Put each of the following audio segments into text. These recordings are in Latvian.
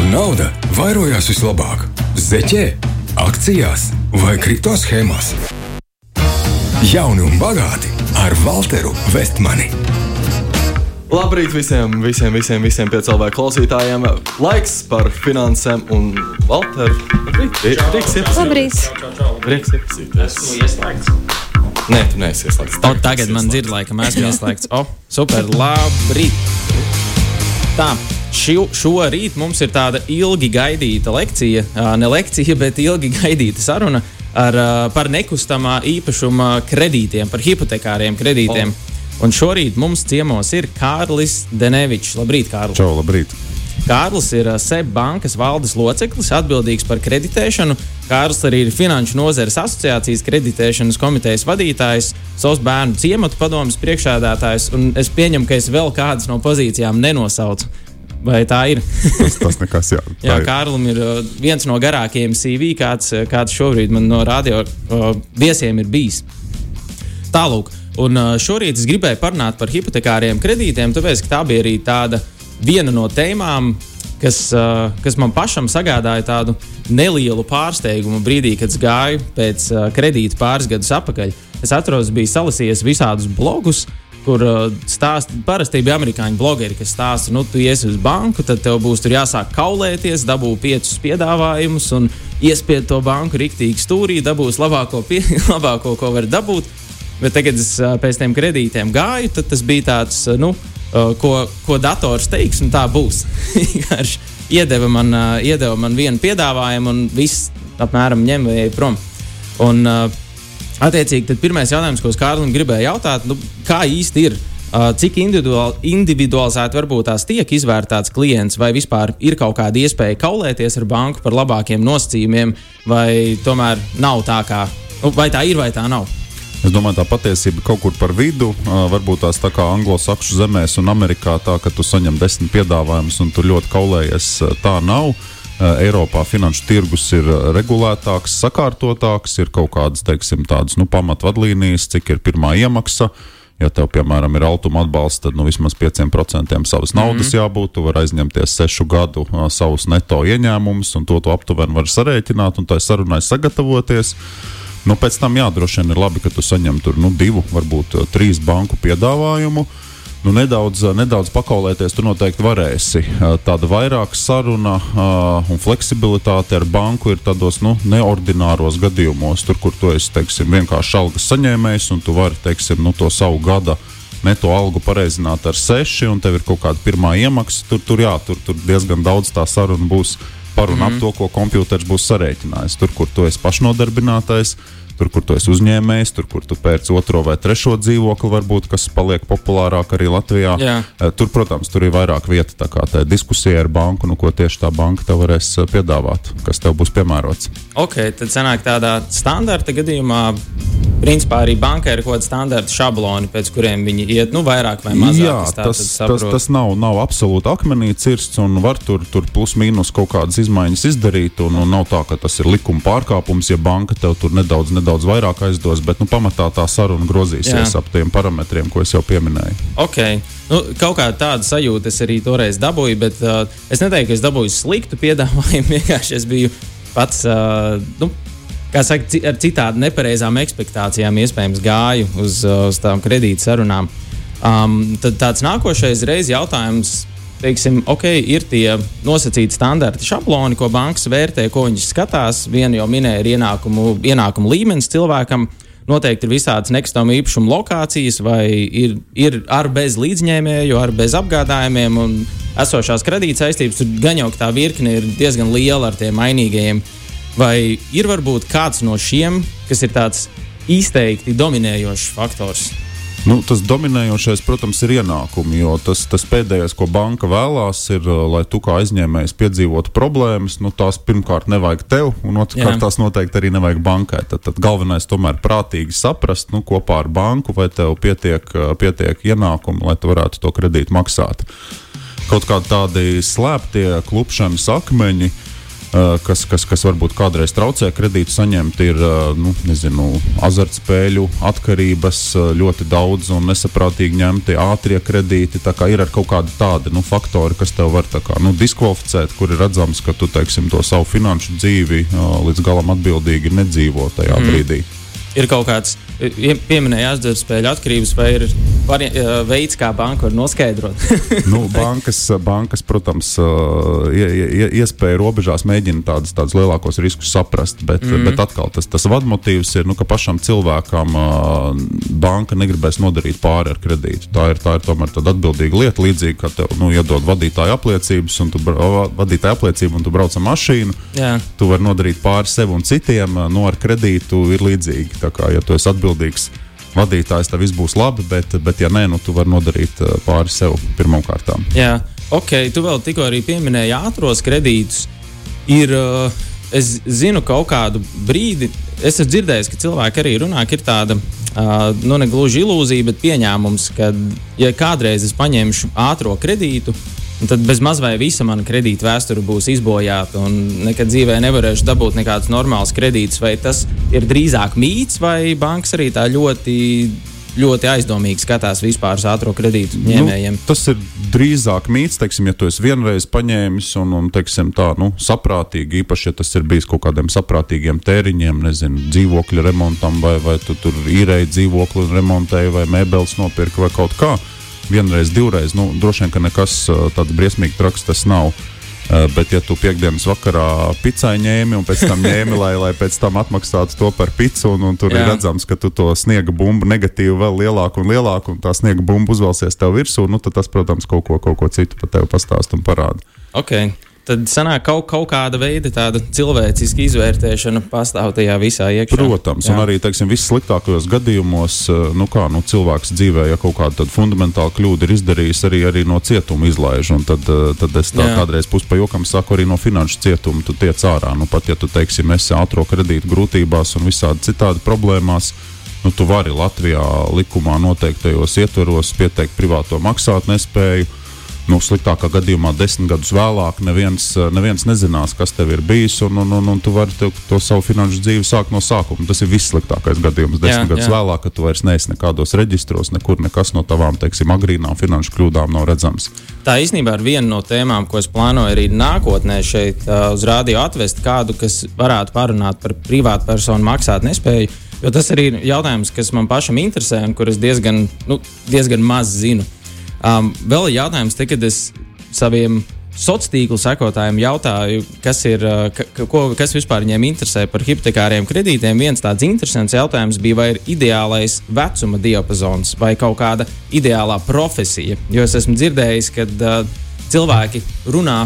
kur nauda vairojās vislabāk - zeķē, akcijās vai kripto schēmās. Jauni un bagāti ar Walteru Vestmani. Labrīt visiem, visiem, visiem, visiem piecēlvēju klausītājiem. Laiks par finansēm un Walter. Labrīt, prieks iepazīties. Labrīt. Prieks iepazīties. Esmu ieslēgts. Nē, tu neesi ieslēgts. O, tagad man dzird, laikam, esmu ieslēgts. O, super, labrīt. Tā, šo, šorīt mums ir tāda ilgi gaidīta lekcija, ne lekcija, bet ilgi gaidīta saruna ar, par nekustamā īpašuma kredītiem, par hipotekāriem kredītiem. Un šorīt mums ciemos ir Kārlis Denevičs. Labrīt, Kārlis! Čau, labrīt! Kārlis ir SEB bankas valdes loceklis, atbildīgs par kreditēšanu. Kārlis arī ir Finanšu nozares asociācijas kreditēšanas komitejas vadītājs, savs bērnu ciematu padomus priekšādātājs, un es pieņemu, ka es vēl kādas no pozīcijām nenosaucu. Vai tā ir? Tas, tas nekas, jā. Jā. Kārlim ir uh, viens no garākajiem CV, kāds, uh, kāds šobrīd man no radio uh, viesiem ir bijis. Tālāk, un uh, šorīt es gribēju parunāt par hipotekāriem kredītiem, tāpēc ka tā bija arī tāda viena no tēmām, kas, uh, kas man pašam sagādāja tādu nelielu pārsteigumu brīdī, kad gāju pēc uh, kredīta pāris gadus atpakaļ. Es atceros, biju salasījis visādus blogus, kur uh, stāsta, parasti bija amerikāņu blogeri, kas stāsta, nu, tu iesi uz banku, tad tev būs jāsāk kaulēties, dabū piecus piedāvājumus un iespied to banku riktīgi stūrī, dabūs labāko, pie, labāko ko var dabūt. Bet tagad, kad es ā, pēc tam kredītiem gāju, tad tas bija tāds, ā, nu, ko, ko dators teiks, un tā būs. Iedeva man, iedeva man vienu piedāvājumu, un viss apmēram ņem vai ej prom. Un, ā, attiecīgi, tad pirmais jautājums, ko es Kārlim gribēju jautāt, nu, kā īsti ir? Cik individuāli, individualizēti varbūt tās tiek izvērtēts klients, vai vispār ir kaut kāda iespēja kaulēties ar banku par labākiem nosacījumiem, vai tomēr nav tā, kā, nu, vai tā ir, vai tā nav? Es domāju, tā patiesība kaut kur par vidu. Varbūt tās tā kā Anglo-Sakšu zemēs un Amerikā, tā ka tu saņem desmit piedāvājumus un tu ļoti kaulējies. Tā nav. Ā, Eiropā finanšu tirgus ir ā, regulētāks, sakārtotāks, ir kaut kādas, teiksim, tādas nu, pamatvadlīnijas, cik ir pirmā iemaksa. Ja tev, piemēram, ir altuma atbalsts, tad nu, vismaz 5% savas naudas mm -hmm. jābūt. Tu vari aizņemties sešu gadu uh, savus neto ieņēmumus, un to tu aptuveni vari sarēķināt, un tai sarunai sagatavoties. Nu, pēc tam, jā, droši vien ir labi, ka tu saņem tur nu, divu, varbūt uh, trīs banku piedāvājumu. Nu, nedaudz, nedaudz pakaulēties, tu noteikti varēsi. Tāda vairāk saruna uh, un fleksibilitāte ar banku ir tādos nu, neordināros gadījumos, tur, kur tu esi teiksim, vienkārši algas saņēmējs un tu vari teiksim, nu, to savu gada neto algu pareizināt ar seši, un tev ir kaut kāda pirmā iemaksa. Tur, tur, jā, tur, tur diezgan daudz tā saruna būs par un mm -hmm. ap to, ko kompjuters būs sarēķinājis. Tur, kur tu esi pašnodarbinātais, tur, kur tu esi uzņēmējs, tur, kur tu pērc otro vai trešo dzīvokli, varbūt, kas paliek populārāk arī Latvijā. Jā. Eh, Tur, protams, tur ir vairāk vieta tā kā tā diskusija ar banku, nu, ko tieši tā banka tev varēs eh, piedāvāt, kas tev būs piemērots. Ok, tad sanāk tādā standarta gadījumā. Principā arī bankai ir kaut kāda standarta šabloni, pēc kuriem viņi iet, nu, vairāk vai mazāk. Jā, tas, tas, tas nav, nav absolūti akmenī cirsts, un var tur, tur plus mīnus kaut kādas izmaiņas izdarīt. Un, un nav tā, ka tas ir likuma pārkāpums, ja banka tev tur nedaudz, nedaudz vairāk aizdos, bet nu, pamatā tā saruna grozīsies Jā. ap tiem parametriem, ko es jau pieminēju. Ok, nu, kaut kāda tāda sajūta es arī toreiz dabūju, bet uh, es neteiktu, ka es dabūju sliktu piedāvājumu. Vienkārši es biju pats, uh, nu, kā saka, ar citādi nepareizām expectācijām, iespējams, gāju uz, uh, uz tām kredīt sarunām. Um, tad tāds nākošais reizes jautājums. Teiksim, ok, ir tie nosacīti standarti, šabloni, ko bankas vērtē, ko viņš skatās. Viena jau minēja, ir ienākumu, ienākumu līmenis cilvēkam. Noteikti ir visādas nekustamo īpašumu lokācijas, vai ir, ir ar bez līdzņēmēju, ar bez apgādājumiem esošās kredīt saistības. Tur gan jau tā virkne ir diezgan liela ar tiem mainīgajiem. Vai ir varbūt kāds no šiem, kas ir tāds izteikti dominējošs faktors? Nu, tas dominējošais, protams, ir ienākumi. Jo tas, tas pēdējais, ko banka vēlās, ir, uh, lai tu kā aizņēmējs piedzīvotu problēmas. Nu, tās pirmkārt nevajag tev, un otrkārt tās noteikti arī nevajag bankai. Tad, tad galvenais tomēr prātīgi saprast nu, kopā ar banku, vai tev pietiek, uh, pietiek ienākumi, lai tu varētu to kredītu maksāt. Kaut kādi tādi slēptie klupšanas akmeņi. Kas, kas, kas varbūt kādreiz traucē kredītu saņemt, ir nu, nezinu, azartspēļu atkarības, ļoti daudz un nesaprātīgi ņemti ātrie kredīti. Ir ar kaut kādi tādi nu, faktori, kas tev var kā, nu, diskvalificēt, kur ir redzams, ka tu teiksim, to savu finanšu dzīvi līdz galam atbildīgi nedzīvo tajā mm. brīdī ir kaut kāds pieminēja azartspēļu atkarības, vai ir var, veids, kā banka var noskaidrot? nu, bankas, bankas, protams, iespēja robežās mēģina tādus, tādus lielākos riskus saprast, bet, mm bet atkal tas, tas vadmotīvs ir, nu, ka pašam cilvēkam banka negribēs nodarīt pāri ar kredītu. Tā ir, tā ir tomēr tāda atbildīga lieta, līdzīgi kā tev nu, iedod vadītāja apliecības, un tu, vadītāja apliecību, un tu brauc ar mašīnu. Jā. Tu vari nodarīt pāri sev un citiem, no nu, ar kredītu ir līdzīgi. Tā kā, ja tu esi atbildīgs vadītājs, tad viss būs labi, bet, bet ja nē, nu, tu vari nodarīt eh, pāri sev pirmkārt. Jā, ok, tu vēl tikko arī pieminēji ātros kredītus. Ir, uh, es zinu, kaut kādu brīdi, es esmu dzirdējis, ka cilvēki arī runā, ka ir tāda. Uh, nu, ne gluži ilūzija, bet pieņēmums, ka, ja kādreiz es paņemšu ātrā kredītu, Un tad bez maz vai visa mana kredīta vēsture būs izbojāta, un nekad dzīvē nevarēšu dabūt nekādus normālus kredītus. Vai tas ir drīzāk mīts, vai bankas arī tā ļoti ļoti aizdomīgi skatās vispār uz ātrā kredītu nu, ņēmējiem. Nu, tas ir drīzāk mīts, teiksim, ja tu esi vienreiz paņēmis un, un teiksim, tā nu, saprātīgi, īpaši, ja tas ir bijis kaut kādiem saprātīgiem tēriņiem, nezinu, dzīvokļa remontam, vai, vai tu tur īrēji dzīvokli un remontēji, vai mēbeles nopirki vai kaut kā vienreiz, divreiz. Nu, droši vien, ka nekas tāds briesmīgi traks tas nav. Bet, ja tu piekdienas vakarā picai ņēmi un pēc tam ņēmi, lai, lai pēc tam atmaksātu to par picu, un, un tur Jā. ir redzams, ka tu to sniega bumbu negatīvi vēl lielāku un lielāku, un tā sniega bumba uzvelsies tev virsū, nu, tad tas, protams, kaut ko, kaut ko citu par tevi pastāst un parāda. Okay tad sanāk kaut, kaut kāda veida cilvēciska izvērtēšana pastāv tajā visā iekšā. Protams, Jā. un arī teiksim, vissliktākajos gadījumos, eh, nu kā nu, cilvēks dzīvē, ja kaut kāda fundamentāla kļūda ir izdarījis, arī, arī no cietuma izlaiž. Tad, eh, tad es tā Jā. kādreiz puspajokam saku, arī no finanšu cietuma tu tiec ārā. Nu, pat ja tu teiksim, esi ātrā kredīta grūtībās un visādi citādi problēmās. Nu, tu vari Latvijā likumā noteiktajos ietvaros pieteikt privāto maksātnespēju, nu, sliktākā gadījumā desmit gadus vēlāk neviens, eh, neviens nezinās, kas tev ir bijis, un, un, un, un tu vari to, to savu finanšu dzīvi sākt no sākuma. Tas ir vissliktākais gadījums. Desmit jā, gadus jā. vēlāk, kad tu vairs neesi nekādos reģistros, nekur nekas no tavām, teiksim, agrīnām finanšu kļūdām nav redzams. Tā īstenībā ir viena no tēmām, ko es plānoju arī nākotnē šeit uz rādio atvest kādu, kas varētu parunāt par privātu personu maksāt nespēju. Jo tas arī ir jautājums, kas man pašam interesē un kur es diezgan, nu, diezgan maz zinu. Um, vēl jautājums, te, kad es saviem sociālo tīklu sekotājiem jautāju, kas, ir, uh, ka, ko, kas vispār viņiem interesē par hipotekāriem kredītiem. Viens tāds interesants jautājums bija, vai ir ideālais vecuma diapazons vai kaut kāda ideālā profesija. Jo es esmu dzirdējis, ka uh, cilvēki runā.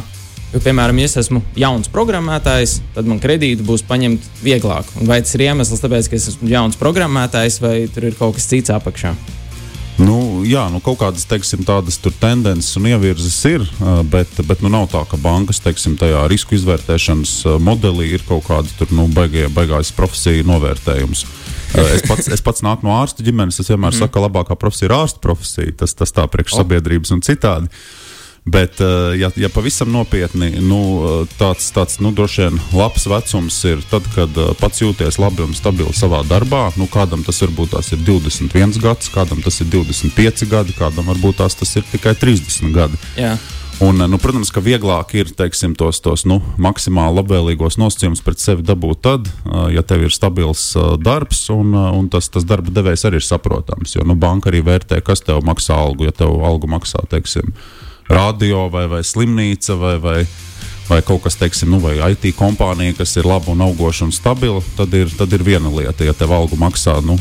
Jo, piemēram, ja es esmu jauns programmētājs, tad man kredītu būs paņemt vieglāk. Un vai tas ir iemesls, tāpēc, ka es esmu jauns programmētājs, vai tur ir kaut kas cits apakšā? Nu, jā, nu, kaut kādas teiksim, tādas tendences un ievirzes ir, bet, bet nu, nav tā, ka bankas teiksim, tajā risku izvērtēšanas modelī ir kaut kāda tur, nu, baigie, baigās profesija novērtējums. Es pats, es pats nāku no ārsta ģimenes. Es vienmēr mm. saku, ka labākā profesija ir ārsta profesija. Tas, tas tā priekš sabiedrības un citādi. Uh, Bet, eh, ja, ja pavisam nopietni, nu, eh, tāds, tāds nu, droši vien labs vecums ir tad, kad eh, pats jūties labi un stabili savā darbā. Nu, kādam tas varbūt tās ir 21 gads, kādam tas ir 25 gadi, kādam varbūt tās tas ir tikai 30 gadi. Jā. Un, nu, protams, ka vieglāk ir teiksim, tos, tos nu, maksimāli labvēlīgos nosacījumus pret sevi dabūt tad, ja tev ir stabils darbs un, un tas, tas darba devējs arī ir saprotams. Jo nu, banka arī vērtē, kas tev maksā algu, ja tev algu maksā teiksim, radio vai, vai slimnīca vai, vai, vai kaut kas, teiksim, nu, vai IT kompānija, kas ir laba un augoša un stabila, tad ir, tad ir viena lieta. Ja tev algu maksā nu,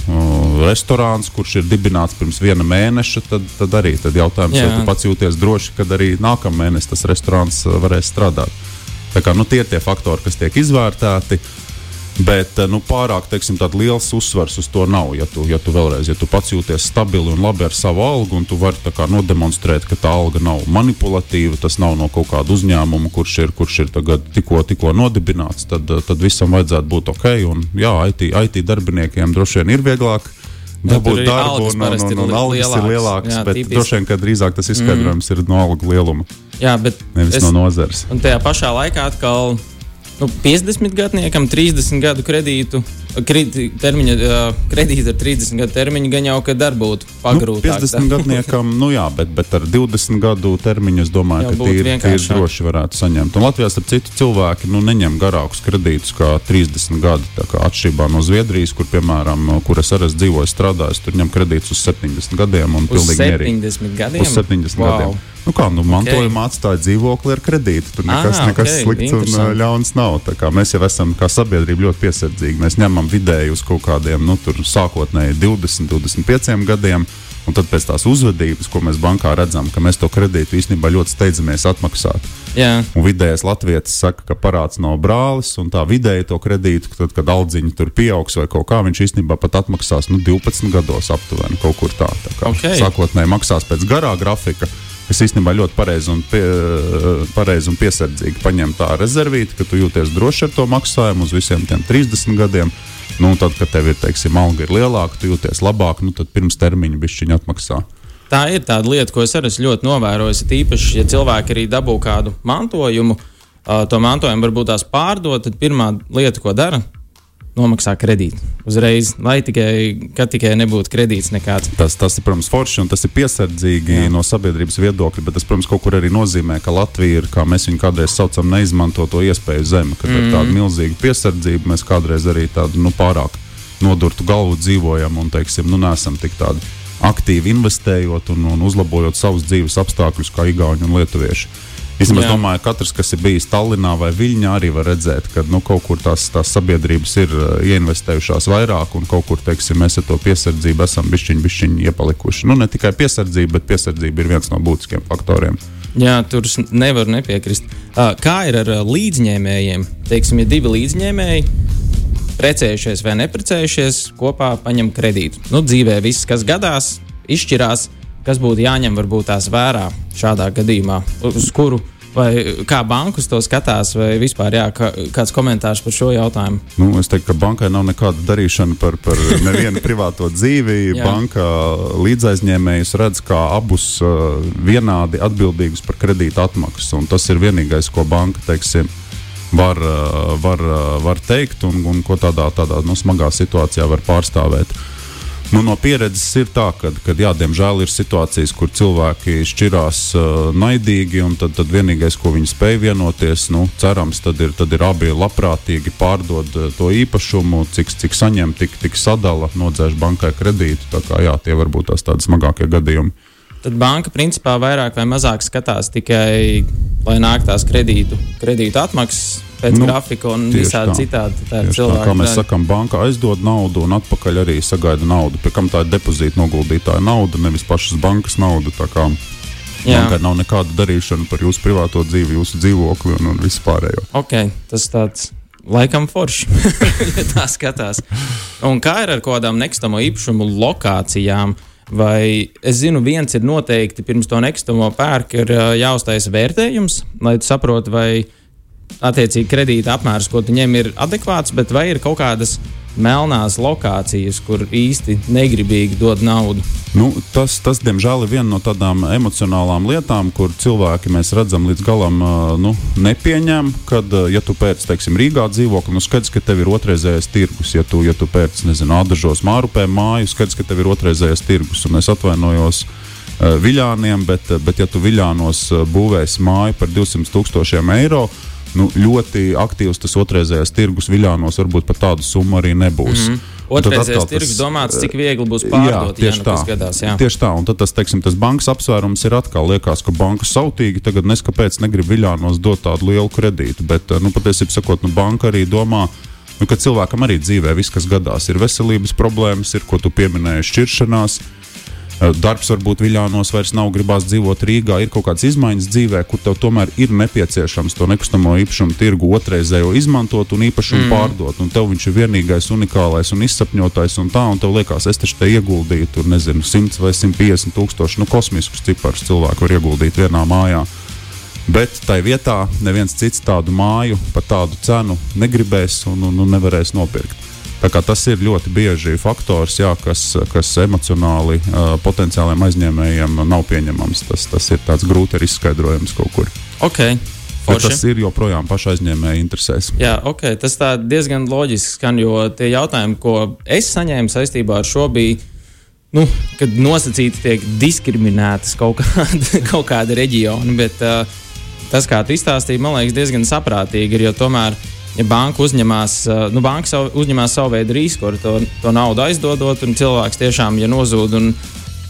restorāns, kurš ir dibināts pirms viena mēneša, tad, tad arī tad jautājums, vai tu pats jūties droši, kad arī nākamā mēnesī tas restorāns varēs strādāt. Tā kā, nu, tie ir tie faktori, kas tiek izvērtēti. Bet eh, nu, pārāk teiksim, liels uzsvers uz to nav. Ja tu, ja tu vēlreiz, ja tu pats jūties stabili un labi ar savu algu, un tu vari kā, nodemonstrēt, ka tā alga nav manipulatīva, tas nav no kaut kāda uzņēmuma, kurš ir, kurš ir tikko, tikko nodibināts, tad, eh, tad visam vajadzētu būt ok. Un, jā, IT, IT darbiniekiem droši vien ir vieglāk. Dabūt nu, darbu, un, un, un, un algas ir lielākas, jā, bet tipiski. droši vien, ka drīzāk tas izskaidrojums mm. ir no algu lieluma. Jā, bet nevis es, no nozares. Un tajā pašā laikā atkal nu, 50 gadniekam 30 gadu kredītu. Termiņa, kredīta ar 30 gadu termiņu gan jau, ka darbu būtu pagrūtāk. Nu, 50 gadniekam, nu jā, bet, bet ar 20 gadu termiņu es domāju, Jā, ka tīri, tīri droši varētu saņemt. Un Latvijā starp citu cilvēki nu, neņem garākus kredītus kā 30 gadi. Atšķirībā no Zviedrijas, kur, piemēram, kur es arī esmu dzīvojis, strādājis, tur ņem kredītus uz 70 gadiem un Uz pilnīgi mierīgi. 70 gadiem. Uz 70 Wow. gadiem. Nu kā, nu, mantojumā atstāja dzīvokli ar kredītu. Tur nekas, Ah, nekas ok, slikts un ļauns nav. Mēs jau esam kā sabiedrība ļoti piesardzīgi. Mēs ņemam vidēji uz kaut kādiem nu, sākotnēji 20, 25 gadiem. Un tad pēc tās uzvedības, ko mēs bankā redzam, ka mēs to kredītu īstenībā ļoti steidzamies atmaksāt. Jā, Un vidējais latviečs saka, ka parāds nav brālis, un tā vidēji to kredītu, tad, kad audziņi tur pieaugs vai kaut kā, viņš īstenībā pat atmaksās nu, 12 gados aptuveni kaut kur tā. tā kā Ok. Sākotnēji maksās pēc garā grafika. Es īstenībā ļoti pareizi un, pie, pareizi un piesardzīgi paņemu tā rezervīti, ka tu jūties droši ar to maksājumu uz visiem tiem 30 gadiem. Nu, tad, kad tev ir, teiksim, alga ir lielāka, tu jūties labāk, nu, tad pirms termiņa bišķiņa atmaksā. tā ir tāda lieta, ko es arī ļoti novērojis. Tīpaši, ja cilvēki arī dabū kādu mantojumu, to mantojumu varbūt tās pārdot, tad pirmā lieta, ko dara, nomaksā kredītu. Uzreiz, lai tikai, tikai nebūtu kredīts nekāds. Tas, tas ir, protams, forši un tas ir piesardzīgi Jā. no sabiedrības viedokļa, bet tas, protams, kaut kur arī nozīmē, ka Latvija ir, kā mēs viņu kādreiz saucam, neizmanto to iespēju zeme, kad mm. ar tādu milzīgu piesardzību mēs kādreiz arī tādu nu, pārāk nodurtu galvu dzīvojam un, teiksim, nu, nesam tik tādi aktīvi investējot un, un uzlabojot savus dzīves apstākļus, kā Igauni un Lietuvieši. Jā. domāju, ka katrs, kas ir bijis Tallinā vai Viļņā, arī var redzēt, ka nu, kaut kur tās, tās sabiedrības ir uh, ieinvestējušās vairāk, un kaut kur teiksim, mēs ar to piesardzību esam bišķiņi, bišķiņi iepalikuši. Nu, ne tikai piesardzība, bet piesardzība ir viens no būtiskiem faktoriem. Jā, tur es nevaru nepiekrist. Uh, Kā ir ar uh, līdzņēmējiem? Teiksim, ja divi līdzņēmēji precējušies vai neprecējušies, kopā paņem kredītu. Nu, dzīvē viss, kas gadās, izšķirās, kas būtu jāņem varbūt tās vērā šādā gadījumā, uz kuru vai kā bankas to skatās, vai vispār jā, kā, kāds komentārs par šo jautājumu. Nu, es teiktu, ka bankai nav nekāda darīšana par, par nevienu privāto dzīvi. Banka līdzaizņēmējus redz kā abus uh, vienādi atbildīgus par kredīta atmaksu. Tas ir vienīgais, ko banka teiksim, var, uh, var, uh, var teikt un, un ko tādā, tādā nu, smagā situācijā var pārstāvēt. Nu, no pieredzes ir tā, ka, kad, jā, diemžēl ir situācijas, kur cilvēki šķirās uh, naidīgi, un tad, tad vienīgais, ko viņi spēj vienoties, nu, cerams, tad ir, tad ir abi labprātīgi pārdod uh, to īpašumu, cik, cik saņem, tik, tik sadala, nodzēš bankai kredītu. Tā kā, jā, tie var būt tās tādas smagākie gadījumi. Tad banka principā vairāk vai mazāk skatās tikai, lai nāk tās kredītu, kredītu atmaksas pēc Nu, grafika un visādi tā. citādi. Tā Tieši tā, kā mēs sakām, banka aizdod naudu un atpakaļ arī sagaida naudu. Pie kam tā ir depozīta noguldītāja nauda, nevis pašas bankas nauda. Jā. bankai nav nekāda darīšana par jūsu privāto dzīvi, jūsu dzīvokli un, un visu pārējo. Ok, tas tāds laikam forši. ja tā skatās. Un kā ir ar kaut kādām nekustamo īpašumu lokācijām? Vai es zinu, viens ir noteikti pirms to nekustamo pērk, ir jāuztaisa vērtējums, lai tu saprotu, vai attiecīgi kredīta apmērs, ko tu ņem, ir adekvāts, bet vai ir kaut kādas melnās lokācijas, kur īsti negribīgi dod naudu. Nu, tas, tas, diemžēl, ir viena no tādām emocionālām lietām, kur cilvēki mēs redzam līdz galam nu, nepieņem. Kad, ja tu pēc, teiksim, Rīgā dzīvokli, nu skaidrs, ka tev ir otrreizējais tirgus. Ja tu, ja tu pēc, nezinu, Ādažos mārupē māju, skaidrs, ka tev ir otrreizējais tirgus. Un es atvainojos Viļāniem, bet, bet ja tu Viļānos būvēsi māju par 200 tūkstošiem eiro, nu, ļoti aktīvs tas otrreizējais tirgus Viļānos varbūt par tādu summu arī nebūs. Mm -hmm. Otrreizējais tirgus domāts, cik viegli būs pārdot, ja tieši nu tā. gadās. Jā. Tieši tā, un tad tas, teiksim, tas bankas apsvērums ir atkal liekas, ka banka sautīgi tagad nes kāpēc negrib viļānos dot tādu lielu kredītu, bet, nu, patiesībā sakot, nu, banka arī domā, nu, ka cilvēkam arī dzīvē viss, kas gadās, ir veselības problēmas, ir, ko tu pieminēji, šķiršanās. Eh, Darbs varbūt viļānos vairs nav, gribās dzīvot Rīgā, ir kaut kādas izmaiņas dzīvē, kur tev tomēr ir nepieciešams to nekustamo īpašumu tirgu otrreizējo izmantot un īpašumu mm. pārdot. Un tev viņš ir vienīgais, unikālais un izsapņotais, un tā, un tev liekas, es taču te ieguldīju, tur nezinu, 100 vai 150 tūkstoši, nu, kosmiskus ciparus cilvēku var ieguldīt vienā mājā. Bet tai vietā neviens cits tādu māju par tādu cenu negribēs un, un, un nevarēs nopirkt. Tas ir ļoti bieži faktors, jā, kas, kas emocionāli uh, potenciāliem aizņēmējiem nav pieņemams. Tas, tas ir grūti arī izskaidrojams kaut kur. Ok, Bet tas ir joprojām paša aizņēmēja interesēs. Jā, ok, tas diezgan loģiski skan, jo tie jautājumi, ko es saņēmu saistībā ar šo, bija, nu, kad nosacīti tiek diskriminētas kaut kāda, kaut kāda reģiona. Bet uh, tas, kā tu izstāstīji, man liekas, diezgan saprātīgi ir, jo tomēr. Ja banka uzņemās, nu, banka savu, uzņemās savu veidu risku ar to, to naudu aizdodot, un cilvēks tiešām, ja nozūd un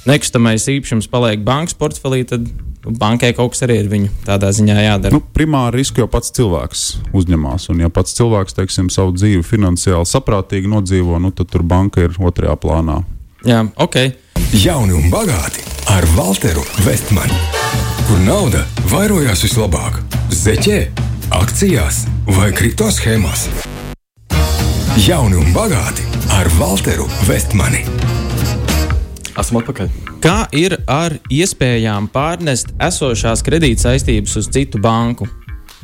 nekustamais īpašums paliek bankas portfelī, tad bankai kaut kas arī ir viņu tādā ziņā jādara. Nu, primāri risku jau pats cilvēks uzņemās. Un, ja pats cilvēks teiksim, savu dzīvi finansiāli saprātīgi nodzīvo, nu, tad tur banka ir otrajā plānā. Jā, ok. Jauni un bagāti ar Walteru Vestmanu, kur nauda vairojās vislabāk - zeķē, akcijās vai kripto schēmās. Jauni un bagāti ar Walteru Vestmani. Esam atpakaļ. Kā ir ar iespējām pārnest esošās kredītsaistības uz citu banku?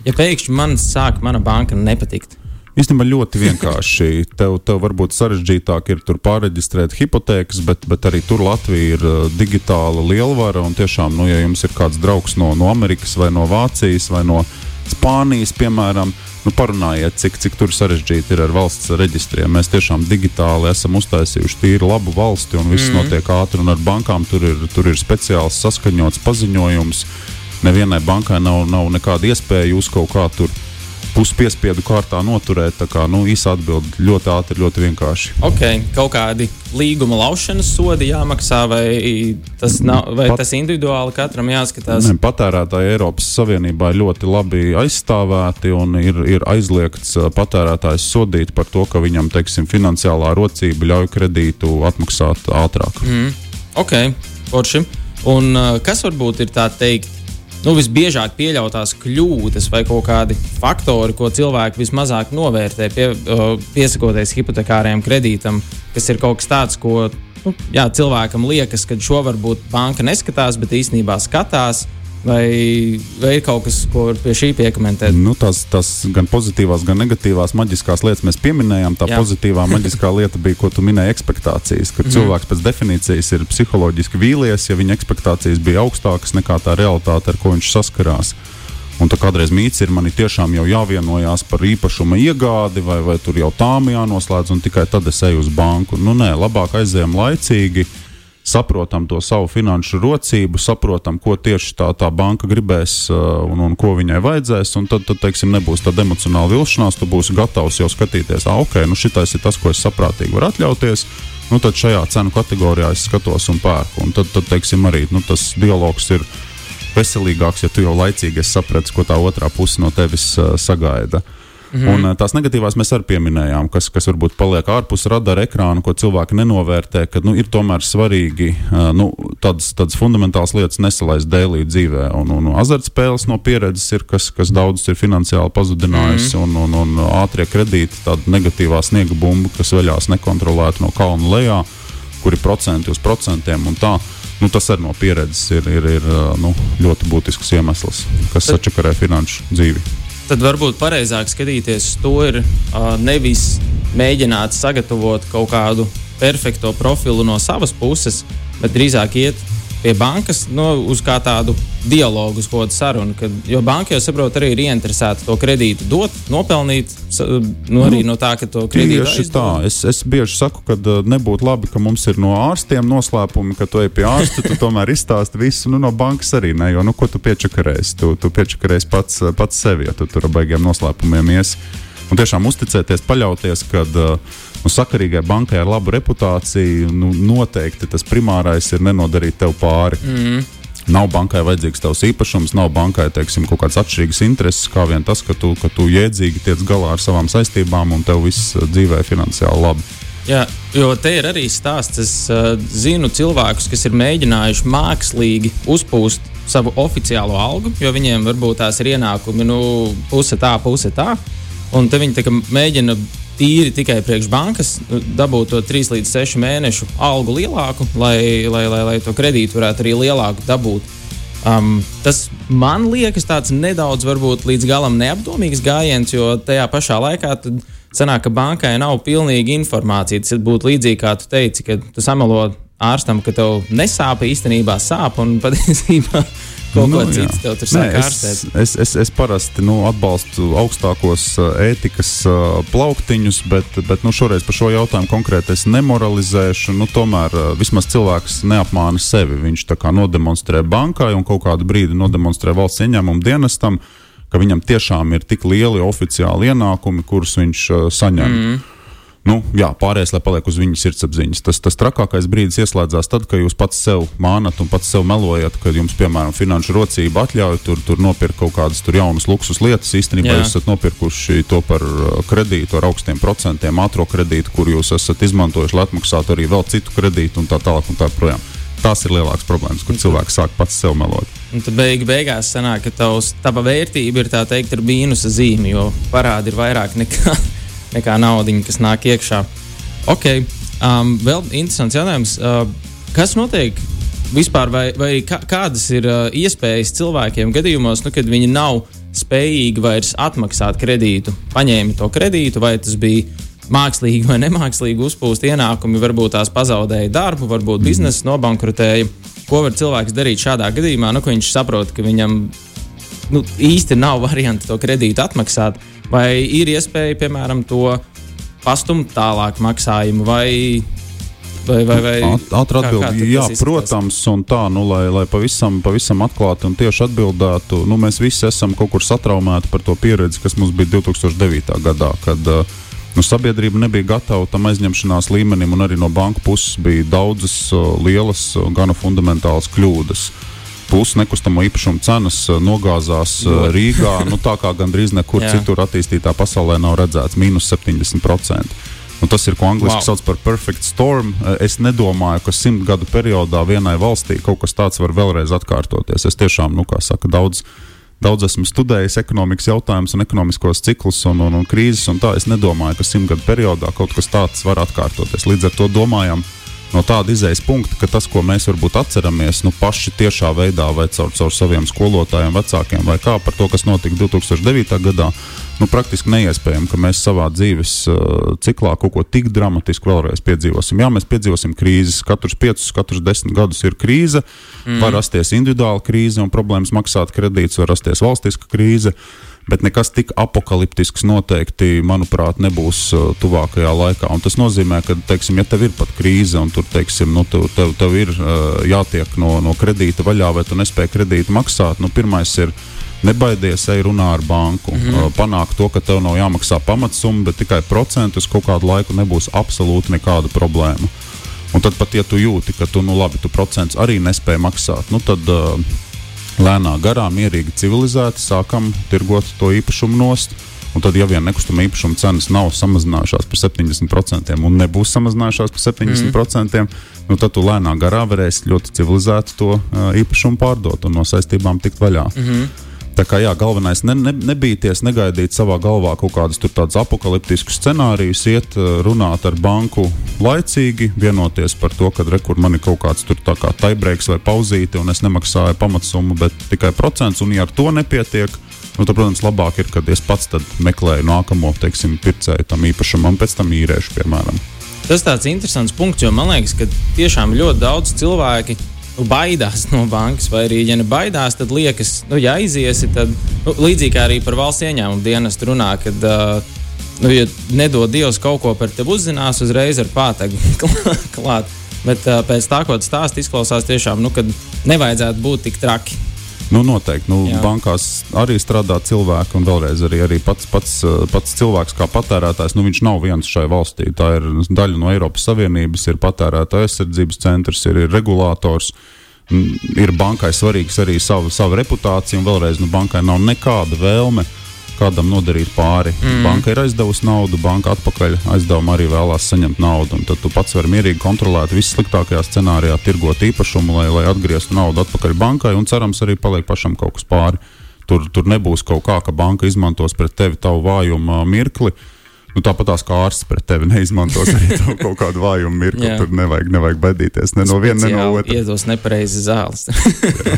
Ja pēkšņi man sāk mana banka nepatikt. Īstenībā ļoti vienkārši. Tev, tev varbūt sarežģītāk ir tur pārreģistrēt hipotēkas, bet, bet arī tur Latvija ir uh, digitāla lielvara. Un tiešām, nu, ja jums ir kāds draugs no, no Amerikas vai no Vācijas vai no Spānijas, piemēram, nu, parunājiet, cik, cik tur sarežģīti ir ar valsts reģistriem. Mēs tiešām digitāli esam uztaisījuši tīri labu valsti, un viss mm notiek ātri. Ar bankām tur ir, tur ir speciāls saskaņots paziņojums. Nevienai bankai nav, nav nekāda iespēja uz kaut kā tur puspiespiedu kārtā noturēt. Tā kā nu, īsa atbilde ļoti ātri, ļoti vienkārši. Ok, kaut kādi līguma laušanas sodi jāmaksā, vai tas, nav, vai Pat, tas individuāli katram jāskatās? Ne, patērētāji Eiropas Savienībā ir ļoti labi aizstāvēti un ir, ir aizliegts patērētājs sodīt par to, ka viņam teiksim, finansiālā rocība ļauj kredītu atmaksāt ātrāk. Mm, ok, forši. Un kas varbūt ir tā teikt? Nu, visbiežāk pieļautās kļūdas vai kaut kādi faktori, ko cilvēki vismazāk novērtē, pie, piesakoties hipotekārajam kredītam, kas ir kaut kas tāds, ko nu, jā, cilvēkam liekas, ka šo varbūt banka neskatās, bet īstenībā skatās. Vai, vai ir kaut kas, ko pie šī piekomentēt? Nu, tās, tās gan pozitīvās, gan negatīvās maģiskās lietas mēs pieminējām. Tā Jā. pozitīvā maģiskā lieta bija, ko tu minēji, expectācijas. Kad mm. cilvēks pēc definīcijas ir psiholoģiski vīlies, ja viņa expectācijas bija augstākas nekā tā realitāte, ar ko viņš saskarās. Un tā kādreiz mīts ir, man ir tiešām jau jāvienojās par īpašuma iegādi, vai, vai tur jau tām jānoslēdz, un tikai tad es eju uz banku. Nu, nē, labāk aizējām laicīgi saprotam to savu finanšu rocību, saprotam, ko tieši tā, tā banka gribēs uh, un, un ko viņai vajadzēs. Tad, tad teiksim, nebūs tāda emocionāla vilšanās, tu būsi gatavs jau skatīties, ah, ok, nu šitais ir tas, ko es saprātīgi varu atļauties. Nu, tad šajā cenu kategorijā es skatos un pērku. Un tad, tad teiksim, arī nu, tas dialogs ir veselīgāks, ja tu jau laicīgi saprati, ko tā otrā puse no tevis uh, sagaida. Uh, Mm -hmm. Un, eh, tās negatīvās mēs arī pieminējām, kas, kas varbūt paliek ārpus radara ekrāna, ko cilvēki nenovērtē, ka nu, ir tomēr svarīgi uh, nu, tādas, tādas fundamentālas lietas nesalaist dēlī dzīvē. Un, un azartspēles no pieredzes ir, kas, kas daudzus ir finansiāli pazudinājis, mm -hmm. un, un, un ātrie kredīti, tāda negatīvā sniega bumba, kas veļās nekontrolēti no kalna lejā, kur ir procenti uz procentiem un tā. Nu, tas arī no pieredzes ir, ir, ir eh, nu, ļoti būtisks iemesls, kas sačakarē finanšu dzīvi tad varbūt pareizāk skatīties to ir uh, nevis mēģināt sagatavot kaut kādu perfekto profilu no savas puses, bet drīzāk iet pie bankas nu, uz kā tādu dialogu, uz kādu sarunu. Kad, jo banka jau saprot, arī ir ieinteresēta to kredītu dot, nopelnīt nu, arī nu, no tā, ka to kredītu tieši tā. Es, es bieži saku, ka nebūtu labi, ka mums ir no ārstiem noslēpumi, ka tu ej pie ārsta, tu tomēr izstāsti visu. Nu, no bankas arī ne, jo nu, ko tu piečakarēsi? Tu, tu piečakarēsi pats, pats sevi, ja tu tur ar baigiem noslēpumiem iesi. Un tiešām uzticēties, paļauties, ka uh, nu, sakarīgai bankai ar labu reputāciju nu, noteikti tas primārais ir nenodarīt tev pāri. Mm. Nav bankai vajadzīgs tavs īpašums, nav bankai teiksim, kaut kāds atšķirīgs intereses, kā vien tas, ka tu, ka tu jēdzīgi tiec galā ar savām saistībām un tev viss uh, dzīvē finansiāli labi. Jā, jo te ir arī stāsts. Es uh, zinu cilvēkus, kas ir mēģinājuši mākslīgi uzpūst savu oficiālo algu, jo viņiem varbūt tās ir ienākumi nu, puse tā, puse tā. Un te viņi mēģina tīri tikai priekš bankas dabūt to 3 līdz 6 mēnešu algu lielāku, lai, lai, lai, lai to kredītu varētu arī lielāku dabūt. Um, tas man liekas tāds nedaudz varbūt līdz galam neapdomīgs gājiens, jo tajā pašā laikā sanāk, ka bankai nav pilnīga informācija. Tas būtu līdzīgi kā tu teici, ka tu samelo ārstam, ka tev nesāp īstenībā sāp un patiesībā kaut Nu, ko citu tev tur sāk es, ārstēt. es, es, es parasti nu, atbalstu augstākos ētikas plauktiņus, bet, bet nu, šoreiz par šo jautājumu konkrēti es nemoralizēšu. Nu, tomēr vismaz cilvēks neapmāna sevi. Viņš tā kā nodemonstrē bankai un kaut kādu brīdi nodemonstrē valsts ieņēmumu dienestam, ka viņam tiešām ir tik lieli oficiāli ienākumi, kurus viņš saņem. Mm. Nu, jā, pārējais, lai paliek uz viņa sirdsapziņas. Tas, tas trakākais brīdis ieslēdzās tad, kad jūs pats sev mānat un pats sev melojat, kad jums, piemēram, finanšu rocība atļauj tur, tur nopirkt kaut kādas jaunas luksus lietas. Īstenībā Jā. jūs esat nopirkuši to par uh, kredītu ar augstiem procentiem, ātrā kredītu, kur jūs esat izmantojuši, lai atmaksātu arī vēl citu kredītu un tā tālāk. Un tā projām. Tās ir lielākas problēmas, kur cilvēks sāk pats sev melot. Un tad beig, beigās sanāk, ka tavs, tava vērtība ir tā teikt ar mīnusa zīmi, jo parādi ir vairāk nekā, nekā naudiņa, kas nāk iekšā. Ok, um, vēl interesants jautājums. Uh, kas notiek vispār, vai, vai kā, kādas ir uh, iespējas cilvēkiem gadījumos, nu, kad viņi nav spējīgi vairs atmaksāt kredītu, paņēma to kredītu, vai tas bija mākslīgi vai nemākslīgi uzpūst ienākumi, varbūt tās pazaudēja darbu, varbūt biznesa nobankrotēja. Ko var cilvēks darīt šādā gadījumā, nu, ka viņš saprot, ka viņam nu, īsti nav variantu to kredītu atmaksāt, vai ir iespēja, piemēram, to pastumt tālāk maksājumu, vai, vai, vai, vai Āt- Ātri atbildēt, jā, protams, un tā, nu, lai, lai pavisam, pavisam atklāti un tieši atbildētu, nu, mēs visi esam kaut kur satraumēti par to pieredzi, kas mums bija 2009. gadā, kad uh, nu, sabiedrība nebija gatava tam aizņemšanās līmenim, un arī no banku puses bija daudzas uh, lielas, uh, gana fundamentālas kļūdas. Pusi nekustamo īpašumu cenas uh, nogāzās uh, Ļoti. Rīgā, nu, tā kā gandrīz nekur Jā. citur attīstītā pasaulē nav redzēts, mīnus 70%. Nu, tas ir, ko angļuiski Wow. sauc par perfect storm. Eh, Es nedomāju, ka simt gadu periodā vienai valstī kaut kas tāds var vēlreiz atkārtoties. Es tiešām, nu, kā saka, daudz. Daudz esmu studējis ekonomikas jautājumus un ekonomiskos ciklus un, un, un krīzes, un tā es nedomāju, ka simtgadu periodā kaut kas tāds var atkārtoties. Līdz ar to domājam no tāda izējas punkta, ka tas, ko mēs varbūt atceramies, nu, paši tiešā veidā vai caur, caur saviem skolotājiem, vecākiem vai kā par to, kas notika 2009. gadā, nu, praktiski neiespējami, ka mēs savā dzīves uh, ciklā kaut ko tik dramatisku vēlreiz piedzīvosim. Jā, mēs piedzīvosim krīzes, katrs piecus, katrs desmit gadus ir krīze, mm. var rasties individuāla krīze un problēmas maksāt kredītus, var rasties valstiska krīze. Bet nekas tik apakaliptisks noteikti, manuprāt, nebūs uh, tuvākajā laikā. Un tas nozīmē, ka, teiksim, ja tev ir pat krīze un tur, teiksim, nu, tev, tev, tev ir uh, jātiek no, no kredīta vaļā, vai tu nespēj kredītu maksāt, nu, pirmais ir nebaidies, ej runā ar banku. Mm -hmm. uh, panākt to, ka tev nav jāmaksā pamatsumma, bet tikai procentus kaut kādu laiku nebūs absolūti nekāda problēma. Un tad pat, ja tu jūti, ka tu, nu, labi, tu procents arī nespēj maksāt, nu, tad uh, lēnā garā, mierīgi, civilizēti sākam tirgot to īpašumu nost. Un tad, ja vien nekustamā īpašuma cenas nav samazinājušās par 70% un nebūs samazinājušās par 70%, mm. nu, tad tu lēnā garā varēsi ļoti civilizēti to uh, īpašumu pārdot un no saistībām tikt vaļā. Mm -hmm. Tā kā jā, galvenais ne, ne, nebīties, negaidīt savā galvā kaut kādus tādus apakaliptiskus scenārijus, iet uh, runāt ar banku laicīgi, vienoties par to, ka rekur man ir kaut kāds tur tā kā taibreiks vai pauzīti, un es nemaksāju pamatsummu, bet tikai procents, un ja ar to nepietiek, nu, tad, protams, labāk ir, kad es pats meklēju nākamo, teiksim, pircēju tam īpašumam, pēc tam īrēšu, piemēram. Tas tāds interesants punkts, jo man liekas, ka tiešām ļoti daudz cilvēki nu, baidās no bankas, vai arī, ja ne baidās, tad liekas, nu, ja aiziesi, tad nu, līdzīgi kā arī par valsts ieņēmumu dienestu runā, kad, uh, nu, ja nedod Dievs kaut ko par tevi uzzinās, uzreiz ar pātagu klāt. Bet uh, pēc tā, ko tas stāsta, izklausās tiešām, nu, ka nevajadzētu būt tik traki. Nu, noteikti. Nu, Jā. bankās arī strādā cilvēki, un vēlreiz arī, arī pats, pats, eh, pats cilvēks, kā patērētājs, nu, viņš nav viens šai valstī. Tā ir daļa no Eiropas Savienības, ir patērētāja aizsardzības centrs, ir, ir regulators. Ir bankai svarīgs arī sava, sava reputācija, un vēlreiz nu, bankai nav nekāda vēlme kādam nodarīt pāri. Mm. Banka ir aizdevusi naudu, banka atpakaļ aizdevuma arī vēlās saņemt naudu. Tad tu pats vari mierīgi kontrolēt vissliktākajā scenārijā, tirgot īpašumu, lai, lai atgrieztu naudu atpakaļ bankai, un cerams, arī paliek pašam kaut kas pāri. Tur, tur nebūs kaut kā, ka banka izmantos pret tevi tavu vājumu ā, mirkli. Nu, Tāpat tās kā ārsts pret tevi neizmantos arī kaut kādu vājumu mirkli. Tur nevajag, nevajag baidīties ne no viena, ne no Speciāli otra. Iedos nepareizi zāles.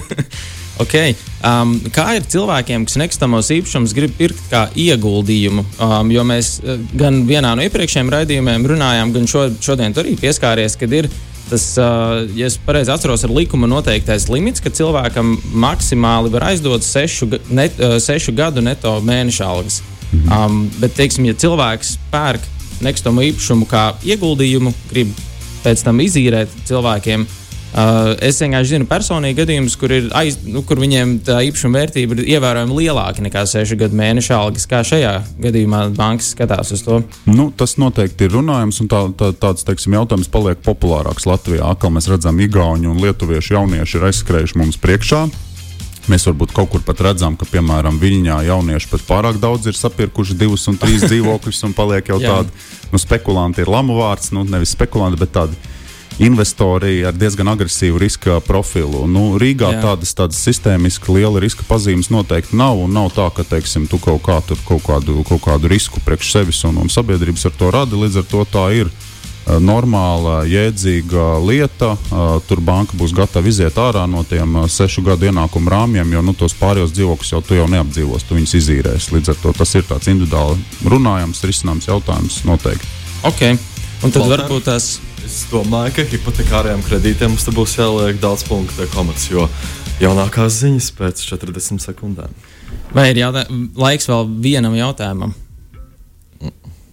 okay. um, kā ir cilvēkiem, kas nekustamos īpašumus grib pirkt kā ieguldījumu? Um, jo mēs uh, gan vienā no iepriekšējiem raidījumiem runājām, gan šo, šodien tur arī pieskāries, kad ir tas, uh, ja es pareizi atceros, ir likuma noteiktais limits, ka cilvēkam maksimāli var aizdot sešu, net, uh, sešu gadu neto mēneša algas. Mhm. Um, bet, teiksim, ja cilvēks pērk nekustamo īpašumu kā ieguldījumu, grib pēc tam izīrēt cilvēkiem, uh, es vienkārši zinu personīgi gadījumus, kur, aiz, nu, kur viņiem tā īpašuma vērtība ir ievērojami lielāka nekā 6 gadu mēneša algas. Kā šajā gadījumā bankas skatās uz to? Nu, tas noteikti ir runājams, un tā, tā, tāds teiksim, jautājums paliek populārāks Latvijā. Kā mēs redzam, Igauni un Lietuviešu jaunieši ir aizskrējuši mums priekšā. Mēs varbūt kaut kur pat redzam, ka, piemēram, Viņņā jaunieši pat pārāk daudz ir sapirkuši divus un trīs dzīvokļus, un paliek jau tādi nu, spekulanti, ir lamu vārds, nu, nevis spekulanti, bet tādi investori ar diezgan agresīvu riska profilu. Nu, Rīgā Jā. tādas, tādas sistēmiski liela riska pazīmes noteikti nav. Nav tā, ka teiksim, tu kaut, kā, kaut, kādu, kaut kādu risku priekš sevis un, un sabiedrības ar to radi. Līdz ar to tā ir normāla, jēdzīga lieta. Tur banka būs gatava iziet ārā no tiem sešu gadu ienākumu rāmjiem, jo nu, tos pārējos dzīvokļus jau tu jau neapdzīvos, tu viņus izīrēsi. Līdz ar to tas ir tāds individuāli runājams, risināms jautājums noteikti. Okay. Un tad Valter. varbūt tās Es domāju, ka hipotekāriem kredītiem mums būs jāliek daudz punktu komats, jo jaunākās ziņas pēc 40 sekundēm. Vai ir jautā... laiks vēl vienam jautājumam?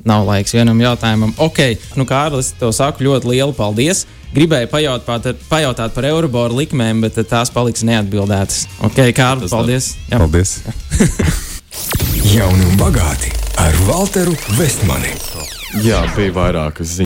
Nav laiks vienam jautājumam. Ok, nu, Kārlis, tev saku ļoti lielu paldies. Gribēju pajautāt, pajautāt par Euriboru likmēm, bet tās paliks neatbildētas. Ok, Kārlis, paldies. Jā. Paldies. Jauni un bagāti ar Walteru Vestmani. Jā, bija vairākas ziņas.